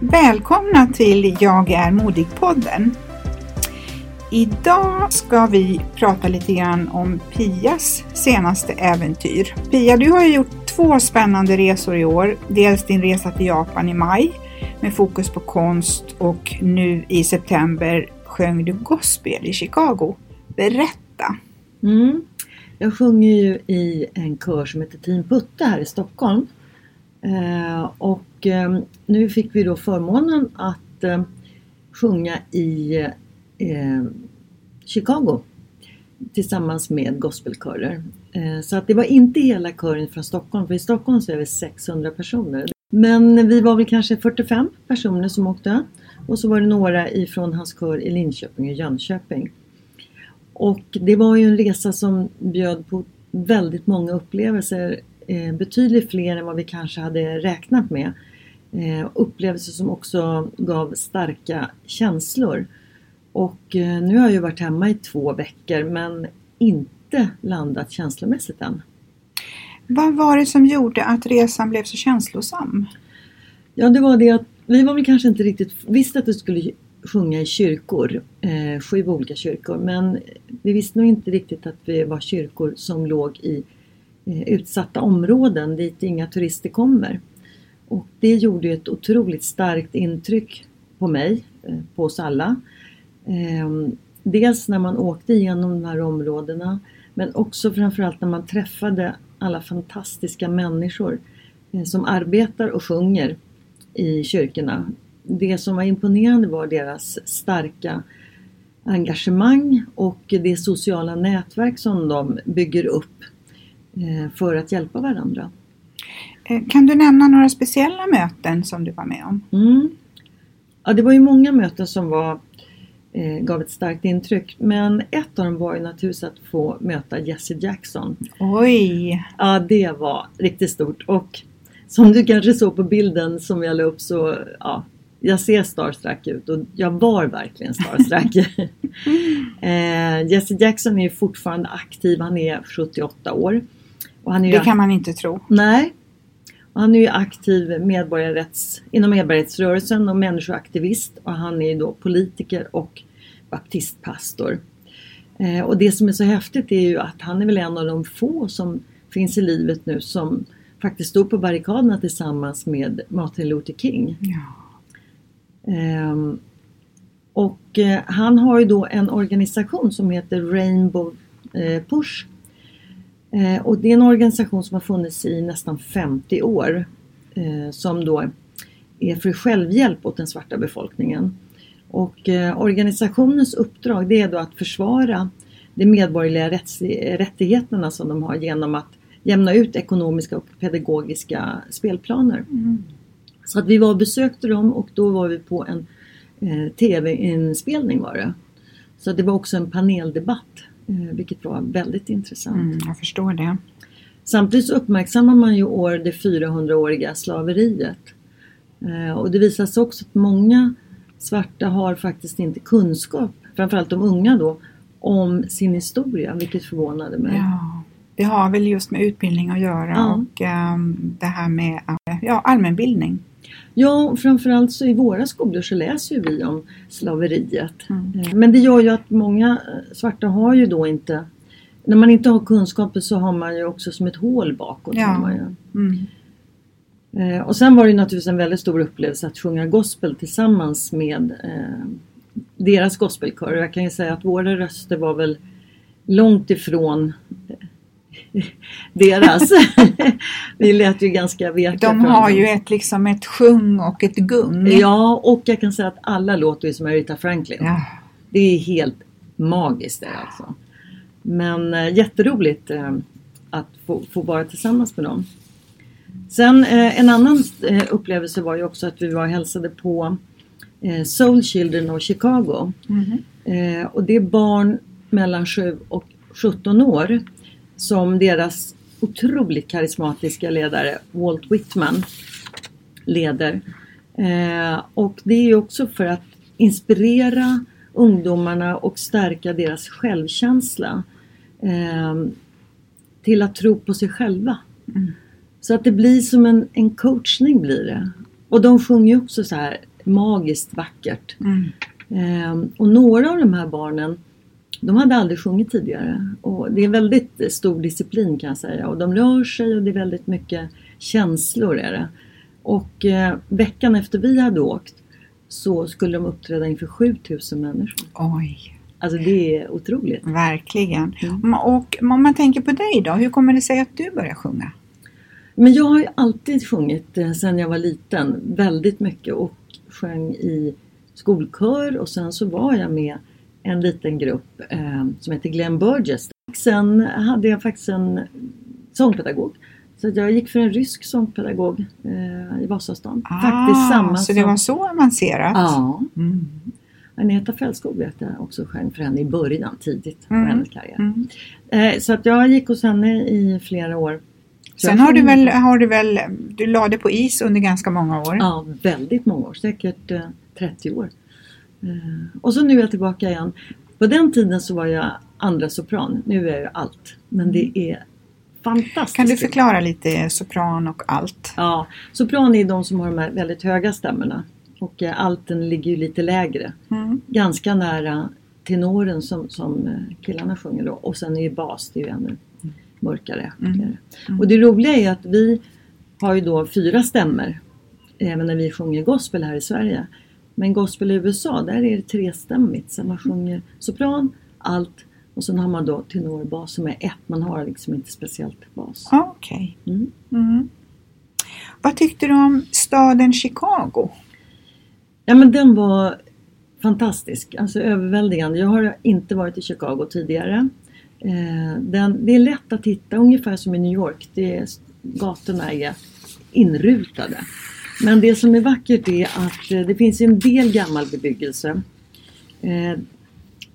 Välkomna till Jag är modig-podden. Idag ska vi prata lite grann om Pias senaste äventyr. Pia, du har ju gjort två spännande resor i år. Dels din resa till Japan i maj med fokus på konst och nu i september sjöng du gospel i Chicago. Berätta! Mm. Jag sjunger ju i en kör som heter Team Putte här i Stockholm. Eh, och ehm, nu fick vi då förmånen att ehm, sjunga i ehm, Chicago tillsammans med gospelkörer. Eh, så att det var inte hela kören från Stockholm, för i Stockholm så är vi 600 personer. Men vi var väl kanske 45 personer som åkte och så var det några ifrån hans kör i Linköping och Jönköping. Och det var ju en resa som bjöd på väldigt många upplevelser, eh, betydligt fler än vad vi kanske hade räknat med. Eh, upplevelser som också gav starka känslor. Och eh, nu har jag ju varit hemma i två veckor men inte landat känslomässigt än. Vad var det som gjorde att resan blev så känslosam? Ja, det var det att vi var väl kanske inte riktigt, visste att vi skulle sjunga i kyrkor, eh, sju olika kyrkor, men vi visste nog inte riktigt att vi var kyrkor som låg i Eh, utsatta områden dit inga turister kommer. Och det gjorde ett otroligt starkt intryck på mig, eh, på oss alla. Ehm, dels när man åkte igenom de här områdena, men också framförallt när man träffade alla fantastiska människor eh, som arbetar och sjunger i kyrkorna. Det som var imponerande var deras starka engagemang och det sociala nätverk som de bygger upp för att hjälpa varandra. Eh, Kan du nämna några speciella möten som du var med om? Mm. Ja, det var ju många möten som var, eh, gav ett starkt intryck men ett av dem var ju naturligtvis att få möta Jesse Jackson. Oj! Ja, det var riktigt stort och som du kanske såg på bilden som jag la upp så ja, jag ser starstruck ut och jag var verkligen starstruck. eh, Jesse Jackson är fortfarande aktiv, han är 78 år. Och han är Det kan man inte tro. Nej. Och han är ju aktiv medborgarrätts, inom medborgarrättsrörelsen och människoaktivist och han är ju då politiker och baptistpastor. Eh, och det som är så häftigt är ju att han är väl en av de få som finns i livet nu som faktiskt stod på barrikaderna tillsammans med Martin Luther King. Ja. Ehm, och eh, han har ju då en organisation som heter Rainbow eh, Push. Eh, och det är en organisation som har funnits i nästan 50 år. Eh, som då är för självhjälp åt den svarta befolkningen. Och eh, organisationens uppdrag det är då att försvara de medborgerliga rätts- rättigheterna som de har genom att jämna ut ekonomiska och pedagogiska spelplaner. Så att vi var och besökte dem och då var vi på en eh, TV-inspelning var det. Så det var också en paneldebatt vilket var väldigt intressant. Mm, jag förstår det. Samtidigt så uppmärksammar man ju år det 400-åriga slaveriet. Eh, och det visar sig också att många svarta har faktiskt inte kunskap, framförallt de unga då, om sin historia, vilket förvånade mig. Ja, det har väl just med utbildning att göra Ja. och ehm, det här med ja, allmänbildning. Ja, framförallt så i våra skolor så läser ju vi om slaveriet. Mm. Eh, Men det gör ju att många eh, svarta har ju då inte när man inte har kunskaper så har man ju också som ett hål bakåt. Ja. ju. Mm. Eh, och sen var det naturligtvis en väldigt stor upplevelse att sjunga gospel tillsammans med eh, deras gospelkör. Jag kan ju säga att våra röster var väl långt ifrån deras. Vi lät ju ganska veka. De har ju ett, liksom ett sjung och ett gung. Ja, och jag kan säga att alla låter ju som Aretha Franklin. Ja. Det är helt magiskt det alltså. Men eh, jätteroligt eh, att få, få vara tillsammans med dem. Sen eh, en annan eh, upplevelse var ju också att vi var och hälsade på eh, Soul Children of Chicago. Mhm. Eh, och det är barn mellan 7 och 17 år som deras otroligt karismatiska ledare Walt Whitman leder. Eh, och det är ju också för att inspirera ungdomarna och stärka deras självkänsla eh, till att tro på sig själva. Så att det blir som en, en coachning blir det. Och de sjunger ju också så här magiskt vackert. Mm. Ehm, och några av de här barnen de hade aldrig sjungit tidigare. Och det är väldigt stor disciplin kan jag säga. Och de rör sig och det är väldigt mycket känslor är det. Och eh, veckan efter vi hade åkt så skulle de uppträda inför 7000 människor. Oj, Alltså det är otroligt. verkligen. Mm. Och om man tänker på dig då, hur kommer det sig att du började sjunga? Men jag har ju alltid sjungit eh, sedan jag var liten väldigt mycket och sjöng i skolkör och sen så var jag med en liten grupp eh, som heter Glenn Burgess. Sen hade jag faktiskt en sångpedagog. Så jag gick för en rysk sångpedagog eh, i Vasastan. faktiskt samma Ah, så som... det var så avancerat? Ja. Mm. Agneta Fältskog vet jag också sjöng för henne i början, tidigt på Mm. hennes karriär. Mm. Eh, så att jag gick hos henne i flera år. Så Sen har du väl, har du väl, du lade på is under ganska många år? Ja, väldigt många år. Säkert eh, 30 år. Eh, och så nu är jag tillbaka igen. På den tiden så var jag andra sopran. Nu är jag allt. Men det är fantastiskt. Kan du förklara lite sopran och allt? Ja, sopran är de som har de här väldigt höga stämmorna. Och eh, alten ligger ju lite lägre. Mm. Ganska nära tenoren som, som eh, killarna sjunger då. Och sen är ju bas, det är ju ännu mörkare. Mm. det. Och det roliga är att vi har ju då fyra stämmor. Även när vi sjunger gospel här i Sverige. Men gospel i USA, där är det trestämmigt. Så man sjunger sopran, alt och sen har man då tenorbas som är ett. Man har liksom inte speciellt bas. Ja, Okej. Mm. Mm. Vad tyckte du om staden Chicago? Ja men den var fantastisk, alltså överväldigande. Jag har inte varit i Chicago tidigare. Eh, den, det är lätt att hitta, ungefär som i New York. Det är, gatorna är inrutade. Men det som är vackert är att eh, det finns en del gammal bebyggelse. Eh,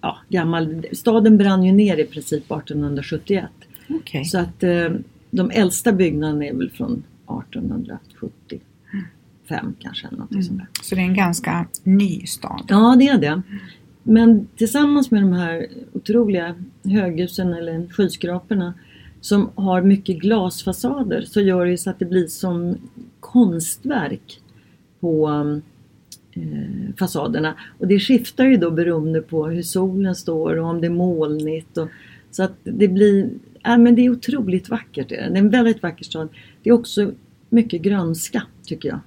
ja, gammal, staden brann ju ner i princip 1871. Okej. Så att eh, de äldsta byggnaderna är väl från 1875 kanske. Eller något sånt där. Så det är en ganska ny stad? Ja, det är det. Men tillsammans med de här otroliga höghusen eller skyskraporna som har mycket glasfasader så gör det ju så att det blir som konstverk på eh, fasaderna. Och det skiftar ju då beroende på hur solen står och om det är molnigt. Och, så att det blir, ja, men det är otroligt vackert. Det är, det. det är en väldigt vacker stad. Det är också mycket grönska tycker jag.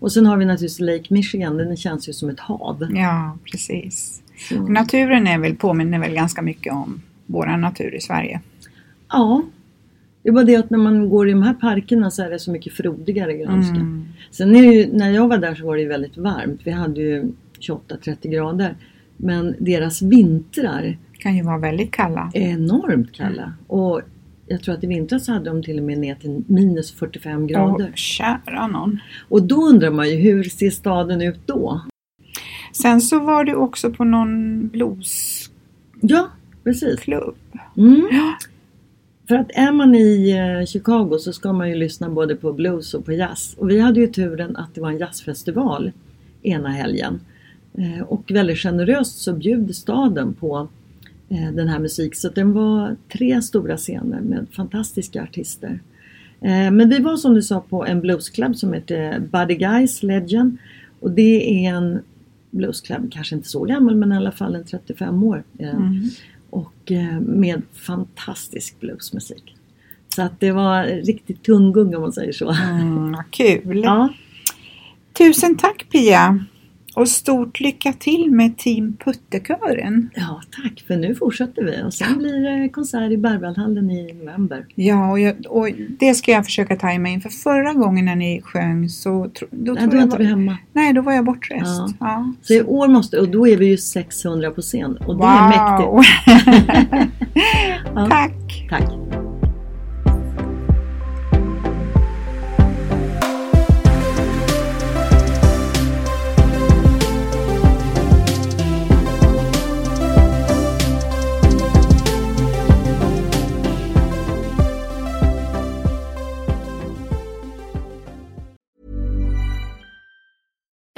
Och sen har vi naturligtvis Lake Michigan, den känns ju som ett hav. Ja, precis. Så, Naturen är väl, påminner väl ganska mycket om vår natur i Sverige? ja, det är bara det att när man går i de här parkerna så är det så mycket frodigare grönska. Mm. Sen är ju, när jag var där så var det ju väldigt varmt. Vi hade ju 28-30 grader. Men deras vintrar Kan ju vara väldigt kalla. enormt kalla. Och jag tror att i vintras hade de till och med ner till minus 45 grader. Åh, kära någon. Och då undrar man ju, hur ser staden ut då? Sen så var du också på någon bluesklubb. Ja, precis. Mm. Ja. För att är man i eh, Chicago så ska man ju lyssna både på blues och på jazz. Och vi hade ju turen att det var en jazzfestival ena helgen. Eh, och väldigt generöst så bjuder staden på eh, den här musiken. Så den var tre stora scener med fantastiska artister. Men vi var som du sa på en bluesklubb som heter Buddy Guys Legend. Och det är en bluesklubb, kanske inte så gammal men i alla fall en 35 år. Mm. Och eh, med fantastisk bluesmusik. Så att det var riktigt tunggung om man säger så. Mm, kul! Ja. Tusen tack Pia! Och stort lycka till med Team Puttekören! Ja tack, för nu fortsätter vi och sen blir det konsert i Berwaldhallen i november. Ja, och, jag, och, det ska jag försöka tajma in för förra gången när ni sjöng så tro, då Nej, då var inte vi hemma. Nej, då var jag bortrest. Ja. Ja. Så i år måste, och då är vi ju 600 på scen och det wow. är mäktigt. ja. Tack! Tack!